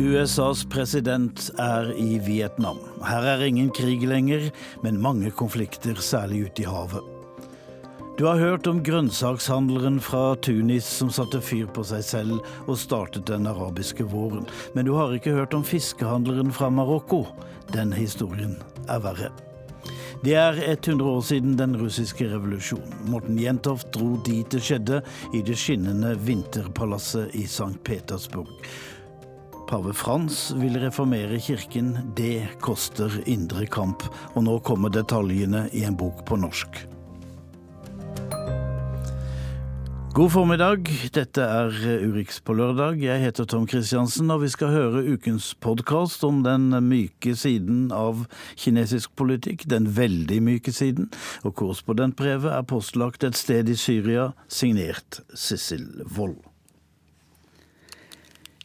USAs president er i Vietnam. Her er ingen krig lenger, men mange konflikter, særlig ute i havet. Du har hørt om grønnsakshandleren fra Tunis som satte fyr på seg selv og startet den arabiske våren, men du har ikke hørt om fiskehandleren fra Marokko. Den historien er verre. Det er 100 år siden den russiske revolusjonen. Morten Jentoft dro dit det skjedde, i det skinnende vinterpalasset i St. Petersburg. Pave Frans vil reformere kirken. Det koster indre kamp. Og nå kommer detaljene i en bok på norsk. God formiddag. Dette er Urix på lørdag. Jeg heter Tom Kristiansen, og vi skal høre ukens podkast om den myke siden av kinesisk politikk, den veldig myke siden. Og korrespondentbrevet er postlagt et sted i Syria, signert Sissel Wold.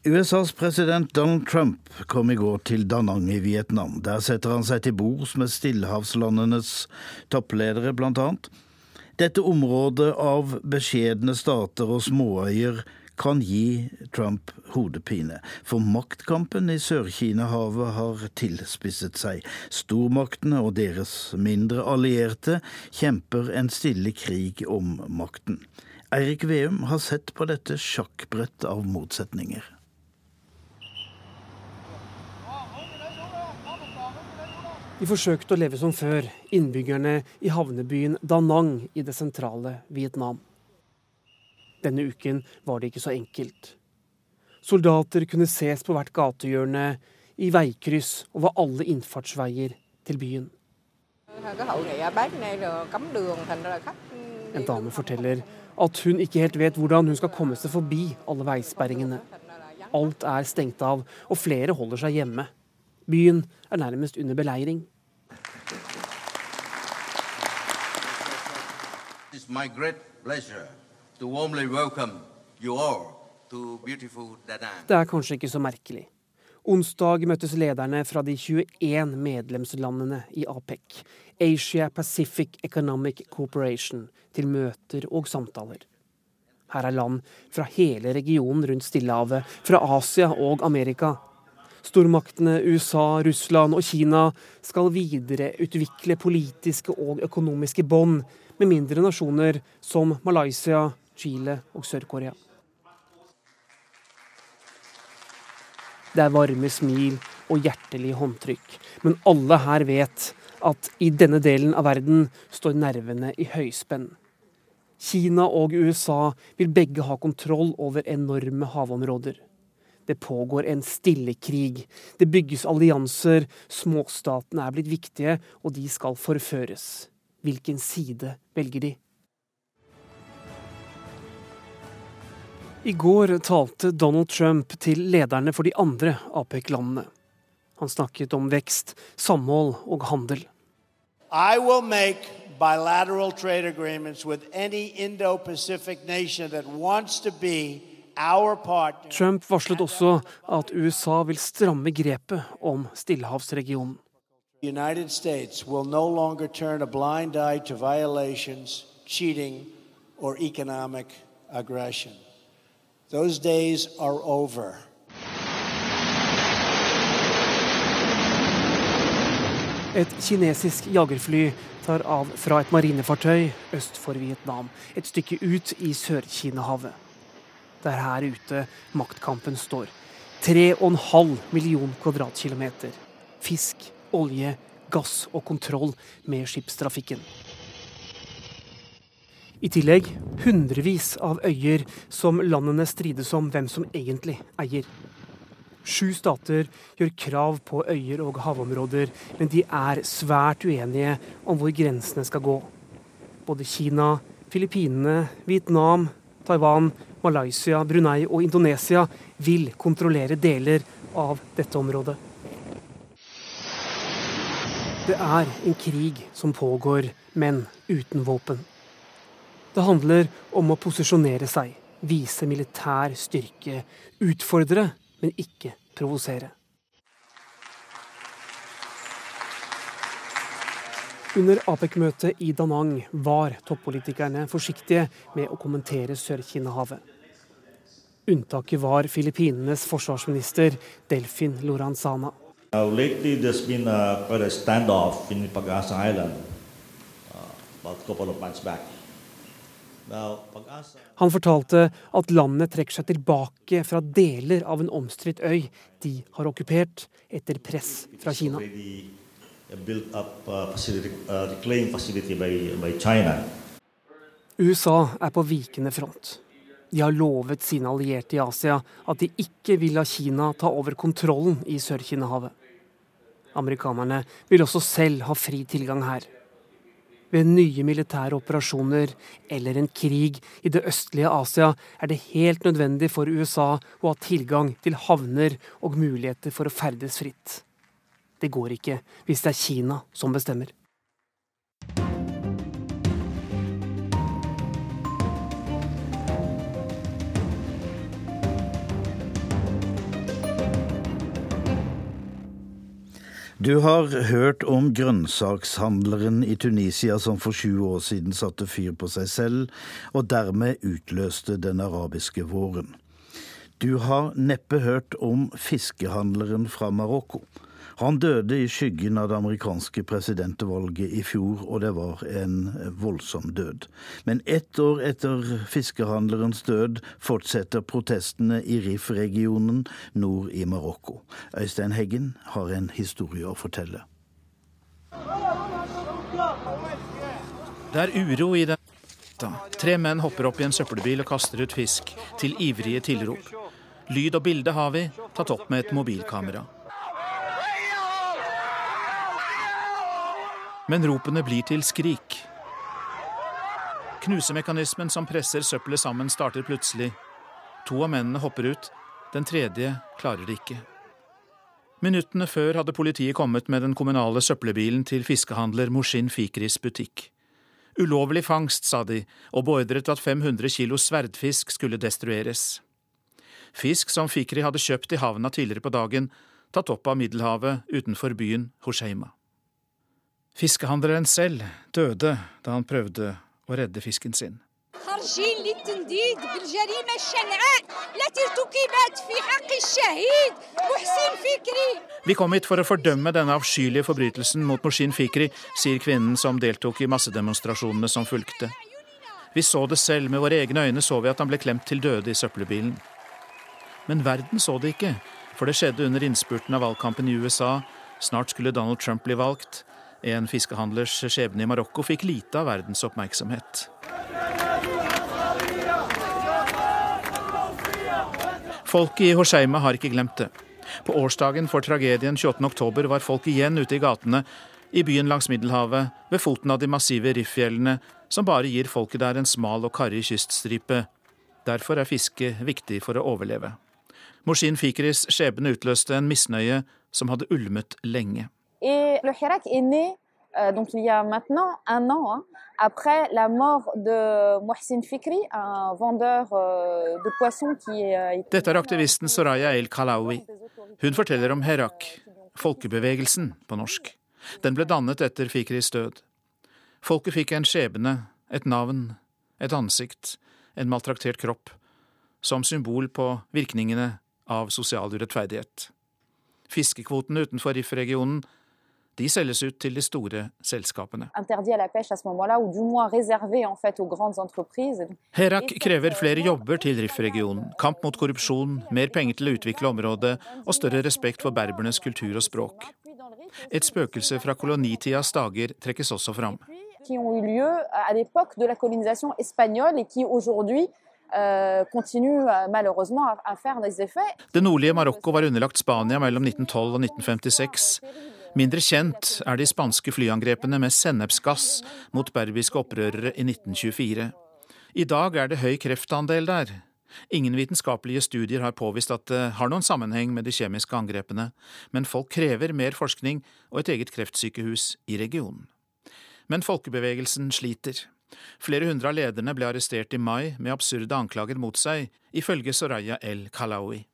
USAs president Donald Trump kom i går til Da Nang i Vietnam. Der setter han seg til bords med stillehavslandenes toppledere, annet. Dette området av beskjedne stater og småøyer kan gi Trump hodepine, for maktkampen i Sør-Kina-havet har tilspisset seg. Stormaktene og deres mindre allierte kjemper en stille krig om makten. Eirik Veum har sett på dette sjakkbrett av motsetninger. De forsøkte å leve som før, innbyggerne i havnebyen Da Nang i det sentrale Vietnam. Denne uken var det ikke så enkelt. Soldater kunne ses på hvert gatehjørne, i veikryss og ved alle innfartsveier til byen. En dame forteller at hun ikke helt vet hvordan hun skal komme seg forbi alle veisperringene. Alt er stengt av, og flere holder seg hjemme. Byen er nærmest under beleiring. Det er kanskje ikke så merkelig. Onsdag møttes lederne fra de 21 medlemslandene i APEC, Asia Pacific Economic Cooperation, til møter og samtaler. Her er land fra hele regionen rundt Stillehavet, fra Asia og Amerika, Stormaktene USA, Russland og Kina skal videreutvikle politiske og økonomiske bånd med mindre nasjoner som Malaysia, Chile og Sør-Korea. Det er varme smil og hjertelige håndtrykk, men alle her vet at i denne delen av verden står nervene i høyspenn. Kina og USA vil begge ha kontroll over enorme havområder. Det pågår en stille krig. Det bygges allianser. Småstatene er blitt viktige, og de skal forføres. Hvilken side velger de? I går talte Donald Trump til lederne for de andre APEC-landene. Han snakket om vekst, samhold og handel. I will make bilateral trade agreements with any Indo-Pacific nation that wants to be Trump varslet også at USA vil stramme grepet om stillehavsregionen. United States will no longer turn a blind eye to violations, cheating, or economic aggression. Those days are over. Et kinesisk jagerfly tar av fra et marinefartøy øst for Vietnam, et stykke ut i Sør-Kina-havet. Det er her ute maktkampen står. 3,5 million kvadratkilometer. Fisk, olje, gass og kontroll med skipstrafikken. I tillegg hundrevis av øyer som landene strides om hvem som egentlig eier. Sju stater gjør krav på øyer og havområder, men de er svært uenige om hvor grensene skal gå. Både Kina, Filippinene, Vietnam, Taiwan Malaysia, Brunei og Indonesia vil kontrollere deler av dette området. Det er en krig som pågår, men uten våpen. Det handler om å posisjonere seg, vise militær styrke, utfordre, men ikke provosere. Under APEC-møtet i Danang var toppolitikerne forsiktige med å kommentere Sør-Kina-havet. Unntaket var Filippinenes forsvarsminister Delfin Loranzana. Now, lately, there's been a, quite a standoff in Pag-asa Island uh, about a couple of months back. Han fortalte at landet trekker seg tilbake fra deler av en omstridt øy de har okkupert etter press fra Kina. USA er på vikende front. De har lovet sine allierte i Asia at de ikke vil la Kina ta over kontrollen i Sør-Kina-havet. Amerikanerne vil også selv ha fri tilgang her. Ved nye militære operasjoner eller en krig i det østlige Asia er det helt nødvendig for USA å ha tilgang til havner og muligheter for å ferdes fritt. Det går ikke hvis det er Kina som bestemmer. Du har hørt om grønnsakshandleren i Tunisia som for sju år siden satte fyr på seg selv, og dermed utløste den arabiske våren. Du har neppe hørt om fiskehandleren fra Marokko han døde i skyggen av det amerikanske presidentvalget i fjor, og det var en voldsom død. Men ett år etter fiskehandlerens død fortsetter protestene i Rif-regionen nord i Marokko. Øystein Heggen har en historie å fortelle. Det er uro i den Tre menn hopper opp i en søppelbil og kaster ut fisk, til ivrige tilrop. Lyd og bilde har vi, tatt opp med et mobilkamera. Men ropene blir til skrik. Knusemekanismen som presser søppelet sammen, starter plutselig. To av mennene hopper ut, den tredje klarer det ikke. Minuttene før hadde politiet kommet med den kommunale søppelbilen til fiskehandler Moshin Fikris butikk. Ulovlig fangst, sa de, og beordret at 500 kilo sverdfisk skulle destrueres. Fisk som Fikri hadde kjøpt i havna tidligere på dagen, tatt opp av Middelhavet utenfor byen Hosheima. Fiskehandleren selv døde da han prøvde å redde fisken sin. Vi kom hit for å fordømme denne avskyelige forbrytelsen mot Moshin Fikri, sier kvinnen som deltok i massedemonstrasjonene som fulgte. Vi så det selv, med våre egne øyne så vi at han ble klemt til døde i søppelbilen. Men verden så det ikke, for det skjedde under innspurten av valgkampen i USA. Snart skulle Donald Trump bli valgt. En fiskehandlers skjebne i Marokko fikk lite av verdens oppmerksomhet. Folket i Hosheima har ikke glemt det. På årsdagen for tragedien 28.10 var folk igjen ute i gatene i byen langs Middelhavet, ved foten av de massive rifffjellene, som bare gir folket der en smal og karrig kyststripe. Derfor er fiske viktig for å overleve. Moshin Fikris skjebne utløste en misnøye som hadde ulmet lenge. Et le Hirak est né euh, donc il y a maintenant un an, hein, après la mort de Mohsin Fikri, un vendeur euh, de poissons qui est... Dette er aktivisten Soraya El Kalawi. Hun forteller om Herak, folkebevegelsen på norsk. Den ble dannet etter Fikris død. Folket fikk en skjebne, et navn, et ansikt, en maltraktert kropp, som symbol på virkningene av sosial urettferdighet. Fiskekvotene utenfor Rif-regionen de selges ut til de store selskapene. Herak krever flere jobber til Rif-regionen, kamp mot korrupsjon, mer penger til å utvikle området og større respekt for berbernes kultur og språk. Et spøkelse fra kolonitidas dager trekkes også fram. Det nordlige Marokko var underlagt Spania mellom 1912 og 1956. Mindre kjent er de spanske flyangrepene med sennepsgass mot berbiske opprørere i 1924. I dag er det høy kreftandel der. Ingen vitenskapelige studier har påvist at det har noen sammenheng med de kjemiske angrepene, men folk krever mer forskning og et eget kreftsykehus i regionen. Men folkebevegelsen sliter. Flere hundre av lederne ble arrestert i mai med absurde anklager mot seg, ifølge Soraya El Kalawi,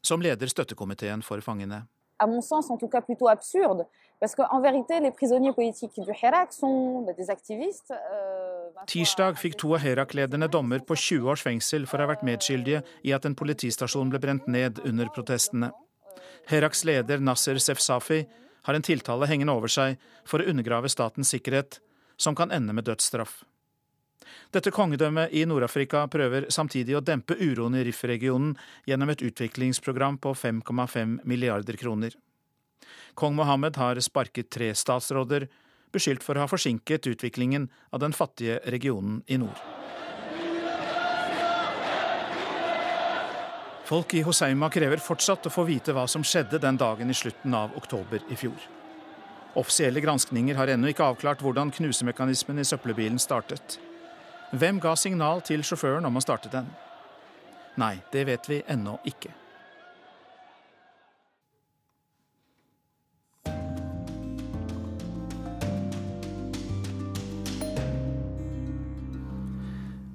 som leder støttekomiteen for fangene. À mon sens en tout cas plutôt absurde, parce qu'en vérité les prisonniers politiques du Hirak sont des activistes. Euh, Tirsdag fikk to av Herak-lederne dommer på 20 års fengsel for å ha vært medskyldige i at en politistasjon ble brent ned under protestene. Heraks leder Nasser Sefsafi har en tiltale hengende over seg for å undergrave statens sikkerhet, som kan ende med dødsstraff. Dette kongedømmet i Nord-Afrika prøver samtidig å dempe uroen i Rif-regionen gjennom et utviklingsprogram på 5,5 milliarder kroner. Kong Mohammed har sparket tre statsråder, beskyldt for å ha forsinket utviklingen av den fattige regionen i nord. Folk i Hoseima krever fortsatt å få vite hva som skjedde den dagen i slutten av oktober i fjor. Offisielle granskninger har ennå ikke avklart hvordan knusemekanismen i søppelbilen startet. Hvem ga signal til sjåføren om å starte den? Nei, det vet vi ennå ikke.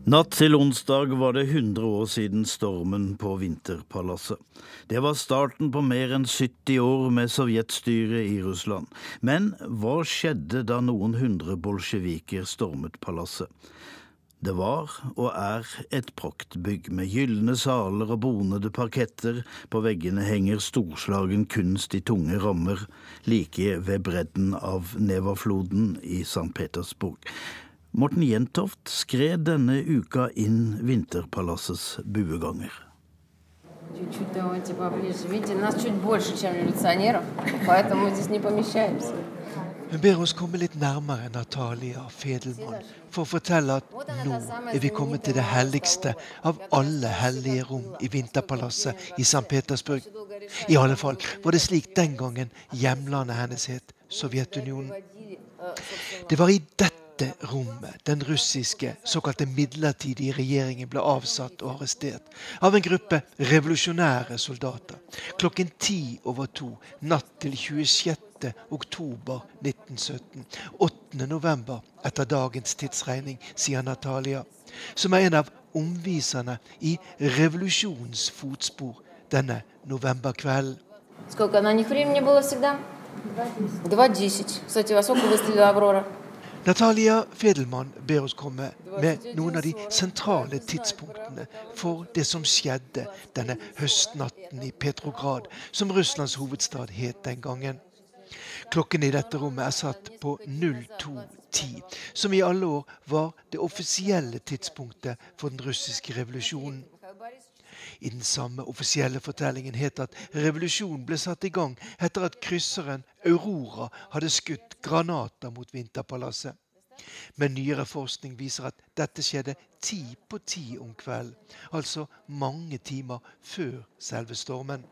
Natt til onsdag var det 100 år siden stormen på Vinterpalasset. Det var starten på mer enn 70 år med sovjetstyre i Russland. Men hva skjedde da noen hundre bolsjeviker stormet palasset? Det var og er et praktbygg med gylne saler og bonede parketter. På veggene henger storslagen kunst i tunge rammer, like ved bredden av Nevafloden i St. Petersburg. Morten Jentoft skred denne uka inn Vinterpalassets bueganger. Чуть-чуть давайте поближе. Видите, нас чуть больше, чем революционеров, поэтому мы здесь не помещаемся. Hun ber oss komme litt nærmere Natalia Fedelmann for å fortelle at nå er vi kommet til det helligste av alle hellige rom i Vinterpalasset i St. Petersburg. I alle fall var det slik den gangen hjemlandet hennes het, Sovjetunionen. Det var i dette rommet den russiske såkalte midlertidige regjeringen ble avsatt og arrestert av en gruppe revolusjonære soldater. Klokken ti over to natt til 26 oktober 1917. 8. november etter dagens tidsregning, sier Natalia, som er en av omviserne i revolusjonens fotspor denne novemberkvelden. Natalia Fedelmann ber oss komme med noen av de sentrale tidspunktene for det som skjedde denne høstnatten i Petrograd, som Russlands hovedstad het den gangen. Klokken i dette rommet er satt på 02.10, som i alle år var det offisielle tidspunktet for den russiske revolusjonen. I den samme offisielle fortellingen het at revolusjonen ble satt i gang etter at krysseren Aurora hadde skutt granater mot Vinterpalasset. Men nyere forskning viser at dette skjedde ti på ti om kvelden, altså mange timer før selve stormen.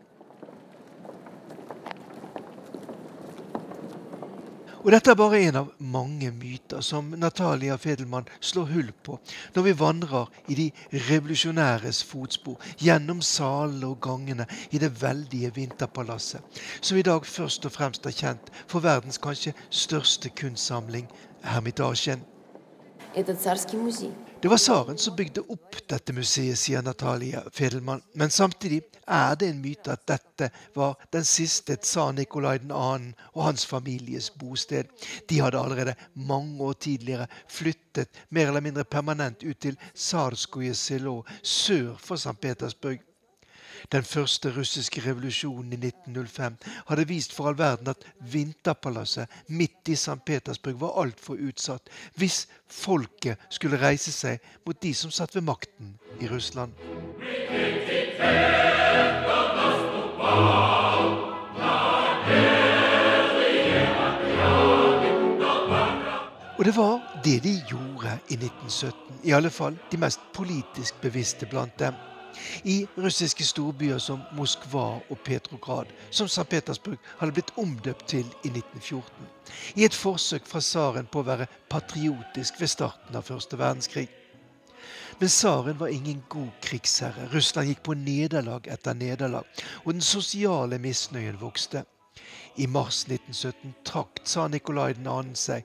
Og dette er bare en av mange myter som Natalia Fedelmann slår hull på når vi vandrer i de revolusjonæres fotspor gjennom salene og gangene i det veldige Vinterpalasset, som i dag først og fremst er kjent for verdens kanskje største kunstsamling, Hermitasjen. Это царский музей. Det var tsaren som bygde opp dette museet, sier Natalia Fedelmann. Men samtidig er det en myte at dette var den siste tsar Nikolai 2. og hans families bosted. De hadde allerede mange år tidligere flyttet mer eller mindre permanent ut til Tsarskoje Selo sør for St. Petersburg. Den første russiske revolusjonen i 1905 hadde vist for all verden at Vinterpalasset midt i St. Petersburg var altfor utsatt hvis folket skulle reise seg mot de som satt ved makten i Russland. Og det var det de gjorde i 1917, i alle fall de mest politisk bevisste blant dem i russiske storbyer som Moskva og Petrograd, som St. Petersburg hadde blitt omdøpt til i 1914. I et forsøk fra tsaren på å være patriotisk ved starten av første verdenskrig. Men tsaren var ingen god krigsherre. Russland gikk på nederlag etter nederlag, og den sosiale misnøyen vokste. I mars 1917 trakk tsar Nikolai 2. seg.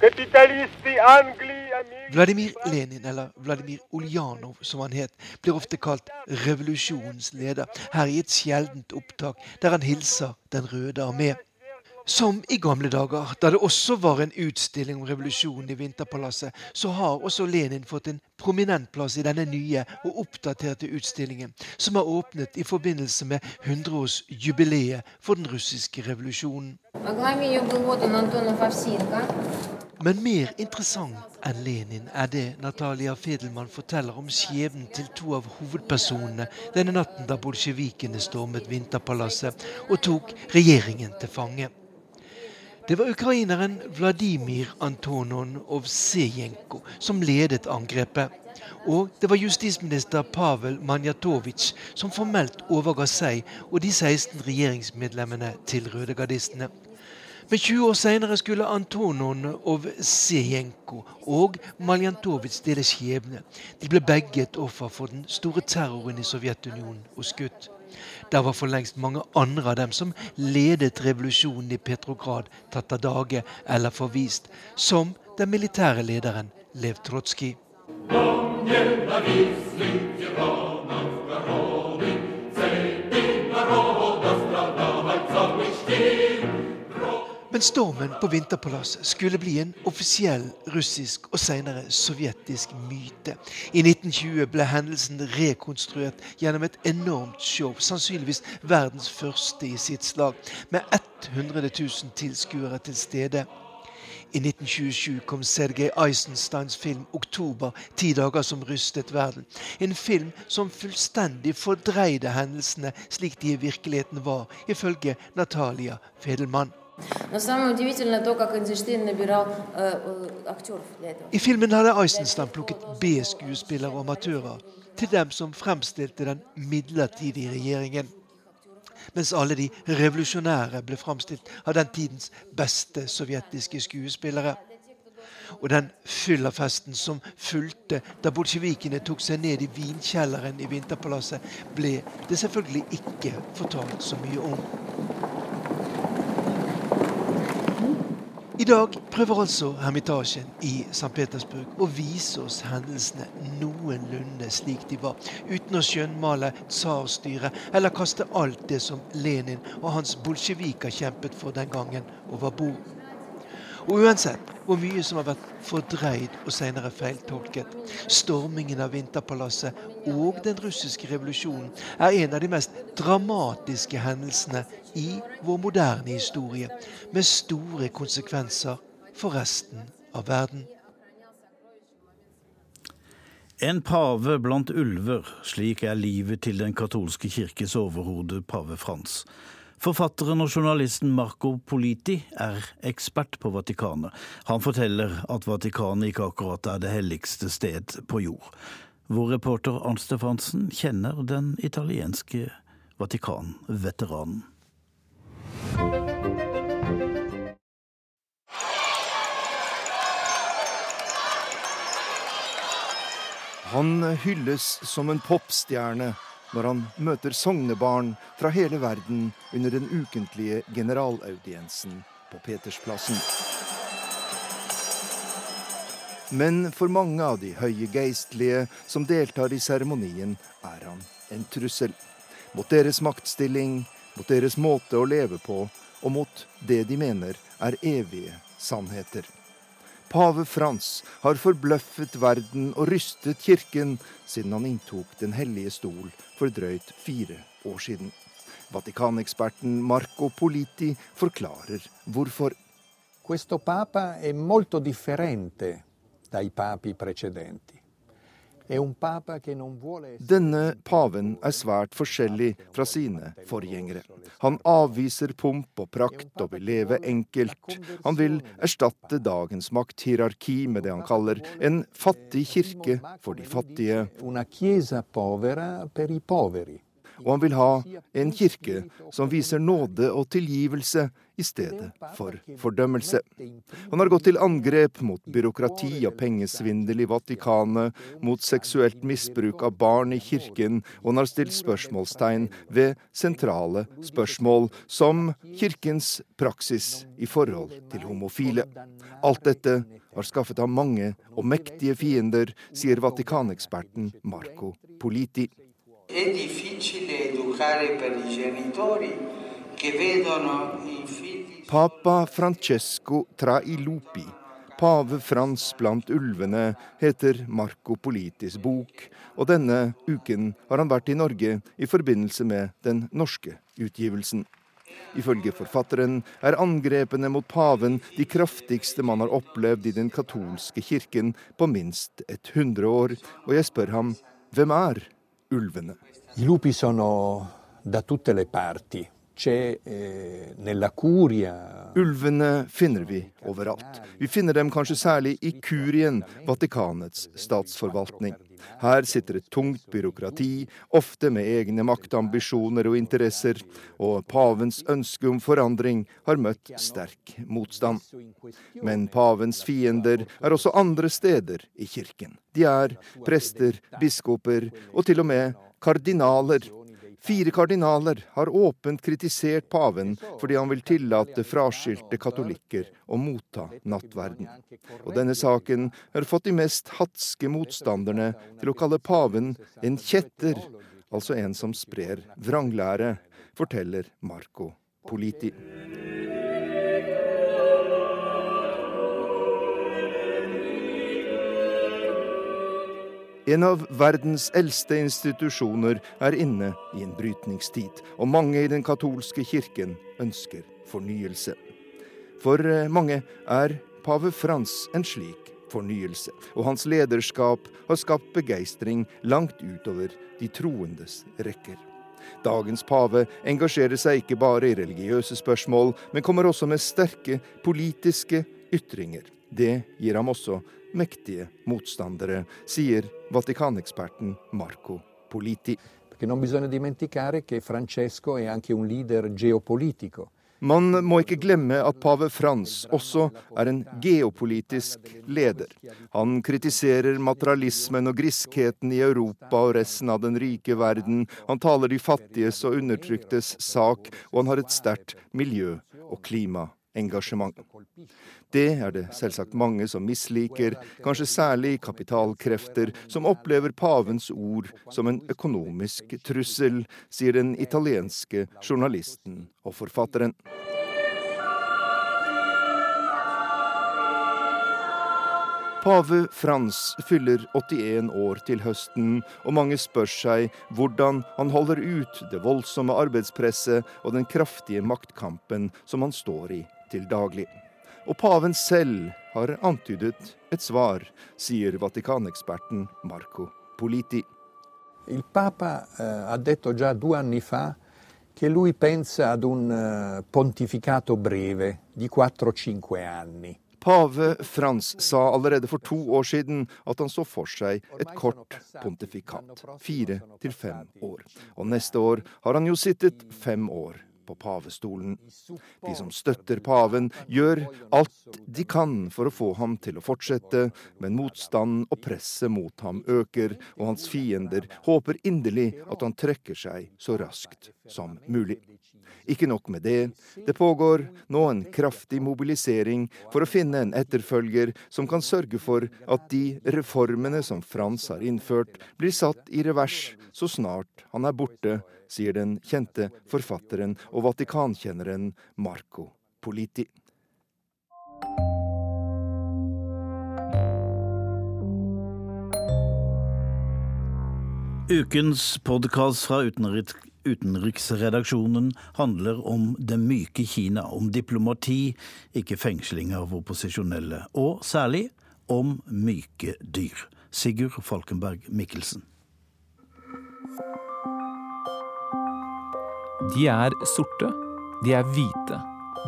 Kapitalister i Anglia Vladimir Lenin, eller Vladimir Ulyanov som han het, blir ofte kalt revolusjonens leder, her i et sjeldent opptak der han hilser Den røde armé. Som i gamle dager, da det også var en utstilling om revolusjonen i Vinterpalasset, så har også Lenin fått en prominent plass i denne nye og oppdaterte utstillingen, som er åpnet i forbindelse med 100-årsjubileet for den russiske revolusjonen. Men mer interessant enn Lenin er det Natalia Fedelmann forteller om skjebnen til to av hovedpersonene denne natten da bolsjevikene stormet Vinterpalasset og tok regjeringen til fange. Det var ukraineren Vladimir Antonon Ovsejenko som ledet angrepet. Og det var justisminister Pavel Manjatovic som formelt overga seg og de 16 regjeringsmedlemmene til rødegardistene. Men 20 år senere skulle Antonon Ovsjenko og Maljantovitsj dele skjebne. De ble begge et offer for den store terroren i Sovjetunionen og skutt. Der var for lengst mange andre av dem som ledet revolusjonen i Petrograd, tatt av dage eller forvist, som den militære lederen Lev Trotskij. Men stormen på Vinterpalasset skulle bli en offisiell russisk og senere sovjetisk myte. I 1920 ble hendelsen rekonstruert gjennom et enormt show, sannsynligvis verdens første i sitt slag, med 100 000 tilskuere til stede. I 1927 kom Sergej Eisensteins film 'Oktober ti dager som rystet verden'. En film som fullstendig fordreide hendelsene slik de i virkeligheten var, ifølge Natalia Fedelmann. I filmen hadde Eisenstein plukket B-skuespillere og amatører til dem som fremstilte den midlertidige regjeringen. Mens alle de revolusjonære ble fremstilt av den tidens beste sovjetiske skuespillere. Og den fyllerfesten som fulgte da bolsjevikene tok seg ned i vinkjelleren i Vinterpalasset, ble det selvfølgelig ikke fortalt så mye om. I dag prøver altså Hermitasjen i St. Petersburg å vise oss hendelsene noenlunde slik de var, uten å skjønnmale tsarstyret eller kaste alt det som Lenin og hans bolsjeviker kjempet for den gangen, over bord. Og uansett hvor mye som har vært fordreid og senere feiltolket, stormingen av Vinterpalasset og den russiske revolusjonen er en av de mest dramatiske hendelsene i vår moderne historie, med store konsekvenser for resten av verden. En pave blant ulver, slik er livet til den katolske kirkes overhode pave Frans. Forfatteren og journalisten Marco Politi er ekspert på Vatikanet. Han forteller at Vatikanet ikke akkurat er det helligste sted på jord. Vår reporter Arnt Stefansen kjenner den italienske Vatikan-veteranen. Han hylles som en popstjerne når han møter sognebarn fra hele verden under den ukentlige generalaudiensen på Petersplassen. Men for mange av de høye geistlige som deltar i seremonien, er han en trussel. Mot deres maktstilling, mot deres måte å leve på, og mot det de mener er evige sannheter. Pave Frans har forbløffet verden og rystet kirken siden han inntok Den hellige stol for drøyt fire år siden. Vatikaneksperten Marco Politi forklarer hvorfor. Questo papa è molto differente dai papi precedenti. Denne paven er svært forskjellig fra sine forgjengere. Han avviser pomp og prakt og vil leve enkelt. Han vil erstatte dagens makthierarki med det han kaller en fattig kirke for de fattige. og han vil ha en kirke som viser nåde og tilgivelse i stedet for fordømmelse. Han har gått til angrep mot byråkrati og pengesvindel i Vatikanet, mot seksuelt misbruk av barn i kirken, og han har stilt spørsmålstegn ved sentrale spørsmål, som kirkens praksis i forhold til homofile. Alt dette har skaffet ham mange og mektige fiender, sier Vatikaneksperten Marco Politi. È difficile educare per i genitori Papa Francesco Trailupi, pave Frans blant ulvene, heter Marco Politis bok, og denne uken har han vært i Norge i forbindelse med den norske utgivelsen. Ifølge forfatteren er angrepene mot paven de kraftigste man har opplevd i den katolske kirken på minst et hundre år, og jeg spør ham hvem er ulvene? I lupi sono da tutte le parti. Eh, Ulvene finner vi overalt. Vi finner dem kanskje særlig i Kurien, Vatikanets statsforvaltning. Her sitter et tungt byråkrati, ofte med egne maktambisjoner og interesser, og pavens ønske om forandring har møtt sterk motstand. Men pavens fiender er også andre steder i kirken. De er prester, biskoper og til og med kardinaler Fire kardinaler har åpent kritisert paven fordi han vil tillate fraskilte katolikker å motta nattverden. Og denne saken har fått de mest hatske motstanderne til å kalle paven en kjetter, altså en som sprer vranglære, forteller Marco Politi. En av verdens eldste institusjoner er inne i en brytningstid, og mange i den katolske kirken ønsker fornyelse. For eh, mange er pave Frans en slik fornyelse, og hans lederskap har skapt begeistring langt utover de troendes rekker. Dagens pave engasjerer seg ikke bare i religiøse spørsmål, men kommer også med sterke politiske ytringer. Det gir ham også mektige motstandere, sier Vatikaneksperten Marco Politi. Man må ikke glemme at pave Frans også er en geopolitisk leder. Han kritiserer materialismen og griskheten i Europa og resten av den rike verden. Han taler de fattiges og undertryktes sak, og han har et sterkt miljø- og klimaengasjement. Det er det selvsagt mange som misliker, kanskje særlig kapitalkrefter, som opplever pavens ord som en økonomisk trussel, sier den italienske journalisten og forfatteren. Pave Frans fyller 81 år til høsten, og mange spør seg hvordan han holder ut det voldsomme arbeidspresset og den kraftige maktkampen som han står i til daglig. Og paven selv har antydet et svar, sier Vatikaneksperten Marco Politi. Il Papa eh, ha detto già due anni fa che lui pensa ad un eh, pontificato breve di 4-5 anni. Pave Frans sa allerede for to år siden at han så for seg et kort pontifikat, fire til fem år. Og neste år har han jo sittet fem år på pavestolen. De som støtter paven, gjør alt de kan for å få ham til å fortsette, men motstanden og presset mot ham øker, og hans fiender håper inderlig at han trekker seg så raskt som mulig. Ikke nok med det, det pågår nå en kraftig mobilisering for å finne en etterfølger som kan sørge for at de reformene som Frans har innført, blir satt i revers så snart han er borte sier den kjente forfatteren og Vatikankjenneren Marco Politi. Ukens podkast fra utenriks utenriksredaksjonen handler om det myke Kina, om diplomati, ikke fengsling av opposisjonelle, og særlig om myke dyr. Sigurd Falkenberg Mikkelsen. De er sorte, de er hvite,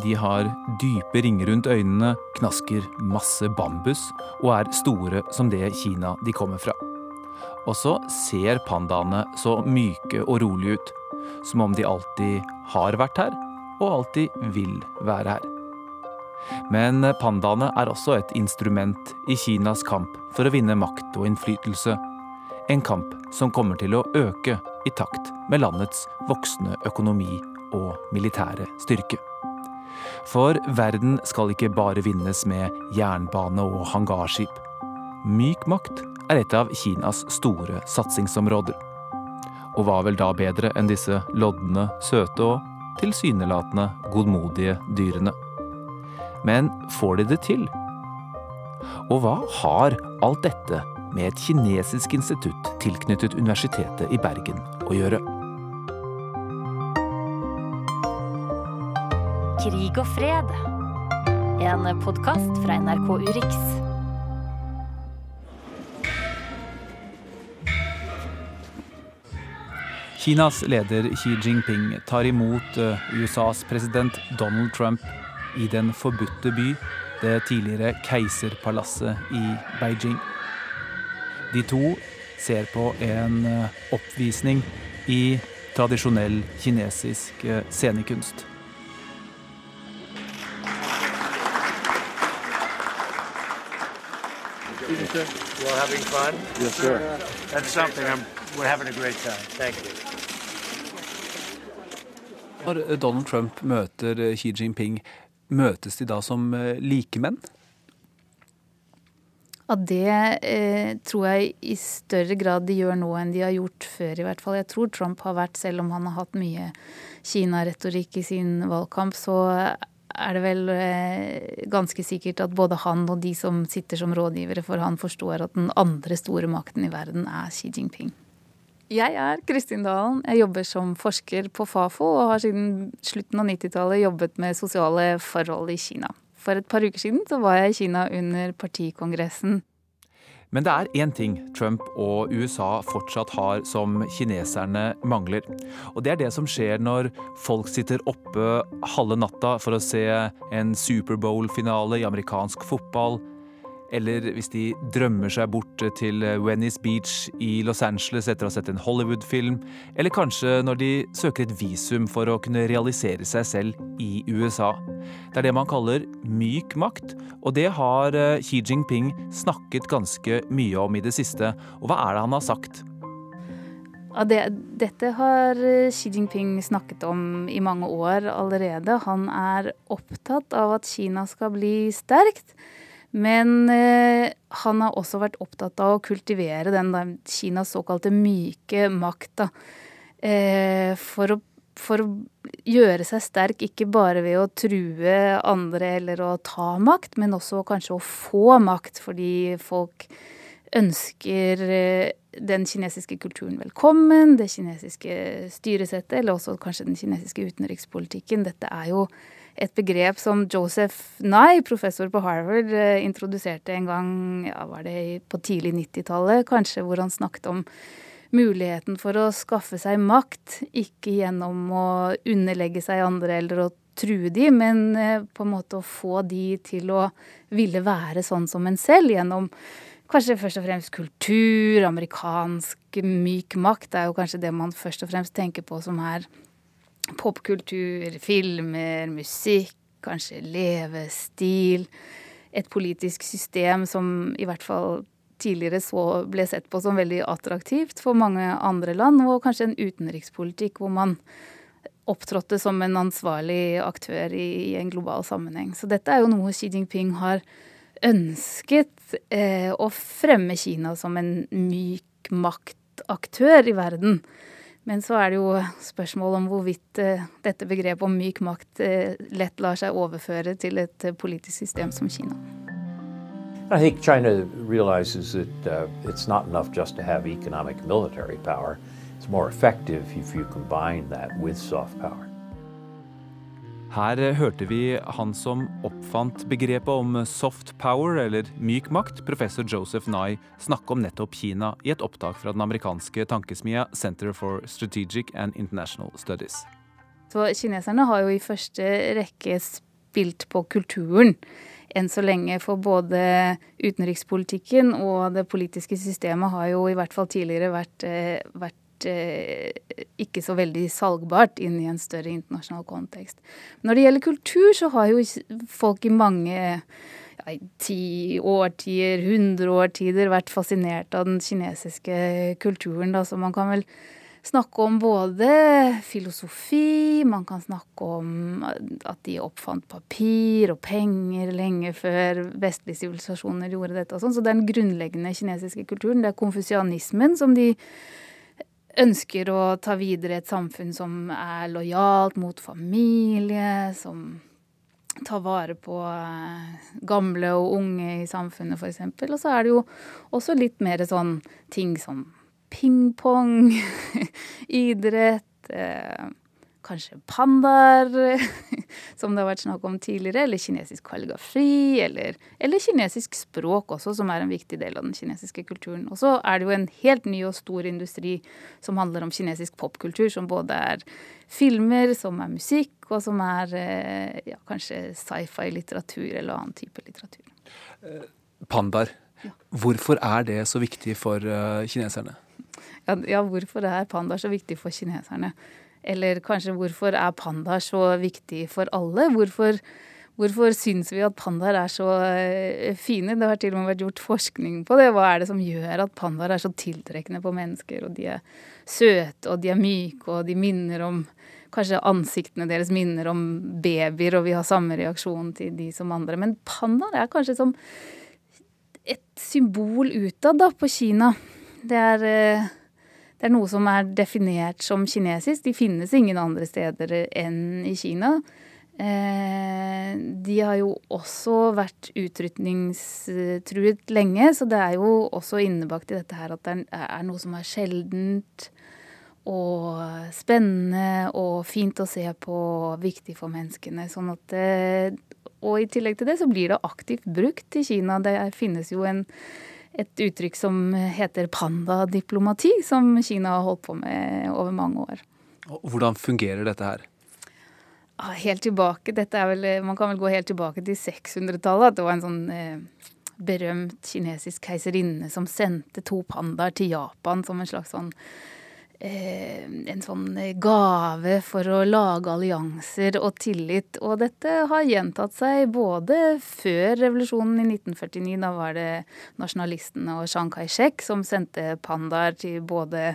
de har dype ringer rundt øynene, knasker masse bambus og er store som det Kina de kommer fra. Og så ser pandaene så myke og rolige ut. Som om de alltid har vært her, og alltid vil være her. Men pandaene er også et instrument i Kinas kamp for å vinne makt og innflytelse. En kamp som kommer til å øke i takt med landets voksende økonomi og militære styrke. For verden skal ikke bare vinnes med jernbane og hangarskip. Myk makt er et av Kinas store satsingsområder. Og hva vel da bedre enn disse lodne, søte og tilsynelatende godmodige dyrene? Men får de det til? Og hva har alt dette med et kinesisk institutt tilknyttet Universitetet i Bergen å gjøre? Krig og fred. En podkast fra NRK Urix. Kinas leder Xi Jinping tar imot eh, USAs president Donald Trump i den forbudte by, det tidligere keiserpalasset i Beijing. De to ser på en eh, oppvisning i tradisjonell kinesisk eh, scenekunst. You having fun? Yes, sir. That's something. I'm, we're having a great time. Thank you. Når Donald Trump møter eh, Xi Jinping, møtes de da som likemenn? Ja, det eh, tror jeg i større grad de gjør nå enn de har gjort før, i hvert fall. Jeg tror Trump har vært, selv om han har hatt mye Kina-retorikk i sin valgkamp, så er det vel eh, ganske sikkert at både han og de som sitter som rådgivere for han, forstår at den andre store makten i verden er Xi Jinping. Jeg er Kristin Dalen. Jeg jobber som forsker på Fafo og har siden slutten av 90-tallet jobbet med sosiale forhold i Kina. For et par uker siden så var jeg i Kina under partikongressen. Men det er én ting Trump og USA fortsatt har som kineserne mangler. Og det er det som skjer når folk sitter oppe halve natta for å se en Superbowl-finale i amerikansk fotball eller hvis de drømmer seg bort til Venice Beach i Los Angeles etter å ha sett en Hollywood-film. Eller kanskje når de søker et visum for å kunne realisere seg selv i USA. Det er det man kaller myk makt, og det har eh, Xi Jinping snakket ganske mye om i det siste. Og hva er det han har sagt? Ja, det, dette har eh, Xi Jinping snakket om i mange år allerede. Han er opptatt av at Kina skal bli sterkt. Men eh, han har også vært opptatt av å kultivere den da, Kinas såkalte myke makt. Eh, for, å, for, å, gjøre seg sterk ikke bare ved å true andre eller å ta makt, men også kanskje å få makt, fordi folk ønsker eh, den kinesiske kulturen velkommen, det kinesiske styresettet, eller også kanskje den kinesiske utenrikspolitikken. Dette er jo et begrep som Joseph Nye, professor på Harvard, eh, introduserte en gang ja, var det på tidlig 90-tallet, kanskje, hvor han snakket om muligheten for å skaffe seg makt, ikke gjennom å underlegge seg andre eller å true de, men eh, på en måte å få de til å ville være sånn som en selv, gjennom kanskje først og fremst kultur, amerikansk myk makt. Det er jo kanskje det man først og fremst tenker på som er popkultur, filmer, musikk, kanskje levestil. Et politisk system som i hvert fall tidligere så ble sett på som veldig attraktivt for mange andre land, og kanskje en utenrikspolitikk hvor man opptrådte som en ansvarlig aktør i, en global sammenheng. Så dette er jo noe Xi Jinping har ønsket eh, å fremme Kina som en myk maktaktør i verden. Men så er det jo spørsmål om hvorvidt uh, dette begrepet om myk makt uh, lett lar seg overføre til et uh, politisk system som Kina. I think China realizes that uh, it's not enough just to have economic military power. It's more effective if you combine that with soft power. Her hørte vi han som oppfant begrepet om soft power, eller myk makt, professor Joseph Nye, snakke om nettopp Kina i et opptak fra den amerikanske tankesmia Center for Strategic and International Studies. Så kineserne har jo i første rekke spilt på kulturen enn så lenge. For både utenrikspolitikken og det politiske systemet har jo i hvert fall tidligere vært, eh, vært eh, ikke så veldig salgbart inn i en større internasjonal kontekst. Når det gjelder kultur, så har jo folk i mange ja, ti årtier, hundre årtider vært fascinert av den kinesiske kulturen. Da, så man kan vel snakke om både filosofi, man kan snakke om at de oppfant papir og penger lenge før vestlige sivilisasjoner gjorde dette og sånn. Så den grunnleggende kinesiske kulturen, det er konfusianismen som de ønsker å ta videre et samfunn som er lojalt mot familie, som tar vare på eh, gamle og unge i samfunnet, f.eks. Og så er det jo også litt mer sånn ting som pingpong, idrett, eh, kanskje pandaer, som det har vært snakk om tidligere, eller kinesisk kalligrafi, eller, eller, kinesisk språk også, som er en viktig del av den kinesiske kulturen. Og så er det jo en helt ny og stor industri som handler om kinesisk popkultur, som både er filmer, som er musikk, og som er eh, ja, kanskje sci-fi-litteratur eller annen type litteratur. Eh, pandaer. Ja. Hvorfor er det så viktig for kineserne? Ja, ja, hvorfor er pandaer så viktig for kineserne? Eller kanskje hvorfor er pandaer så viktig for alle? Hvorfor, hvorfor syns vi at pandaer er så eh, fine? Det har til og med vært gjort forskning på det. Hva er det som gjør at pandaer er så tiltrekkende på mennesker? Og de er søte, og de er myke, og de minner om Kanskje ansiktene deres minner om babyer, og vi har samme reaksjon til de som andre. Men pandaer er kanskje som et symbol utad da, på Kina. Det er eh, det er noe som er definert som kinesisk. De finnes ingen andre steder enn i Kina. Eh, de har jo også vært utrydningstruet lenge, så det er jo også innebakt i dette her at det er noe som er sjeldent og spennende og fint å se på, viktig for menneskene. Sånn at det, og i tillegg til det så blir det aktivt brukt i Kina. Det finnes jo en et uttrykk som heter pandadiplomati, som Kina har holdt på med over mange år. Hvordan fungerer dette her? Ah, helt tilbake, dette er vel, Man kan vel gå helt tilbake til 600-tallet. At det var en sånn eh, berømt kinesisk keiserinne som sendte to pandaer til Japan som en slags sånn en sånn gave for å lage allianser og tillit. Og dette har gjentatt seg både før revolusjonen i 1949. Da var det nasjonalistene og Chiang Kai-shek som sendte pandaer til både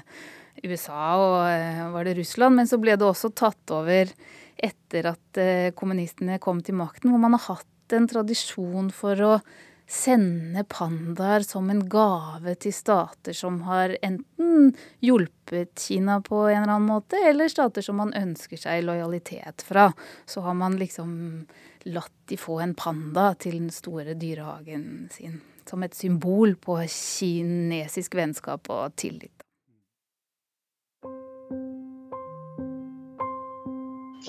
USA og eh, var det Russland. Men så ble det også tatt over etter at eh, kommunistene kom til makten, hvor man har hatt en tradisjon for å sende pandaer som en gave til stater som har enten hjulpet Kina på en eller annen måte, eller stater som man ønsker seg lojalitet fra. Så har man liksom latt de få en panda til den store dyrehagen sin. Som et symbol på kinesisk vennskap og tillit.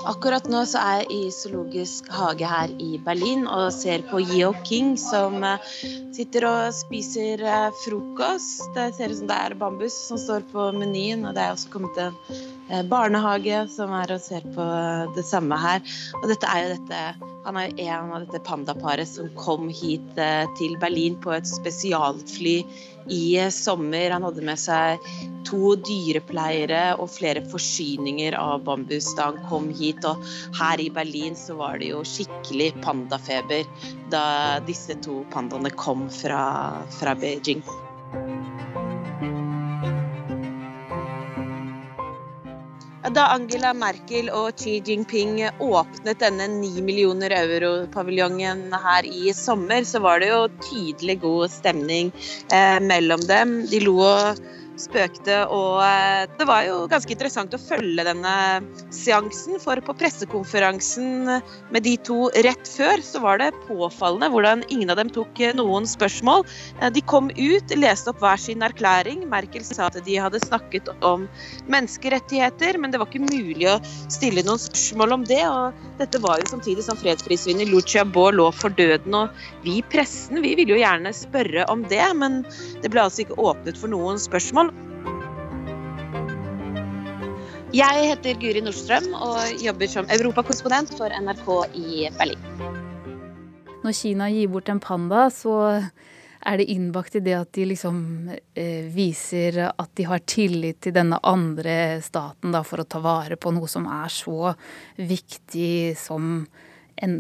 Akkurat nå så er jeg i Zoologisk hage her i Berlin og ser på Yeo King som eh, sitter og spiser eh, frokost. Det ser ut som det er bambus som står på menyen, og det er også kommet en eh, barnehage som er og ser på det samme her. Og dette er jo dette Han er jo en av dette pandaparet som kom hit til Berlin på et spesialfly i sommer. Han hadde med seg to dyrepleiere og flere forsyninger av bambus da han kom hit. Og her i Berlin så var det jo skikkelig pandafeber da disse to pandaene kom fra, fra Beijing. Da Angela Merkel og Xi Jinping åpnet denne 9 millioner euro-paviljongen her i sommer, så var det jo tydelig god stemning eh, mellom dem. De lo og spøkte. Og eh, det var jo ganske interessant å følge denne seansen, for på pressekonferansen med de to rett før, så var det påfallende hvordan ingen av dem tok eh, noen spørsmål. Eh, de kom ut, leste opp hver sin erklæring. Merkel sa at de hadde snakket om menneskerettigheter, men det var ikke mulig å stille noen spørsmål om det. og dette var jo samtidig som fredsprisvinner Lucia Baar lå for døden. Og vi i pressen vi ville jo gjerne spørre om det, men det ble altså ikke åpnet for noen spørsmål. Jeg heter Guri Nordstrøm og jobber som europakorrespondent for NRK i Berlin. når Kina gir bort en panda, så er det innbakt i det at de liksom eh, viser at de har tillit til denne andre staten da, for å ta vare på noe som er så viktig som en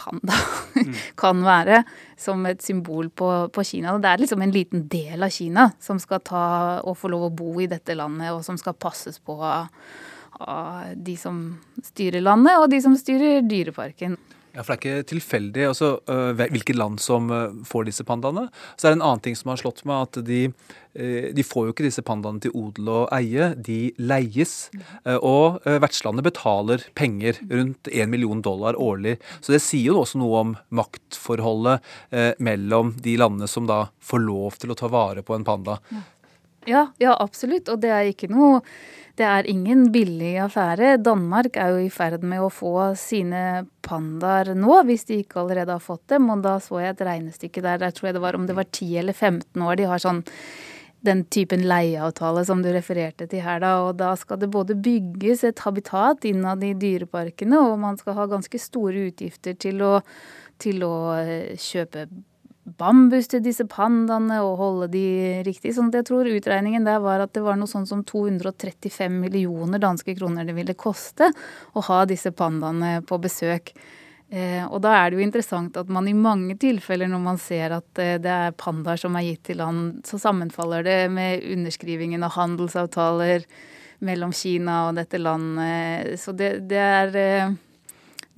panda mm. kan være, som et symbol på, på, Kina. Det er liksom en liten del av Kina som skal ta og få lov å bo i dette landet, og som skal passes på av, av de som styrer landet, og de som styrer dyreparken. Ja, for Det er ikke tilfeldig altså, uh, hvilke land som uh, får disse pandaene. Så er det en annen ting som har slått meg, at de, uh, de får jo ikke disse pandaene til odel og eie. De leies. og vertslandet betaler penger, rundt 1 million dollar årlig. Så det sier jo også noe om maktforholdet mellom de landene som da får lov til å ta vare på en panda. Ja, ja absolutt. Og det er ikke noe det er ingen billig affære. Danmark er jo i ferd med å få sine pandaer nå, hvis de ikke allerede har fått dem. Og da så jeg et regnestykke der, der tror jeg det var om det var 10 eller 15 år. De har sånn den typen leieavtale som du refererte til her, da. Og da skal det både bygges et habitat innad i dyreparkene, og man skal ha ganske store utgifter til å, til å eh, kjøpe bambus til disse pandaene og holde de riktig. sånn jeg tror utregningen der var at det var noe sånn som 235 millioner danske kroner det ville koste å ha disse pandaene på besøk. Eh, og da er det jo interessant at man i mange tilfeller når man ser at eh, det er pandaer som er gitt til land, så sammenfaller det med underskrivingen av handelsavtaler mellom Kina og dette landet. Så det, det er eh,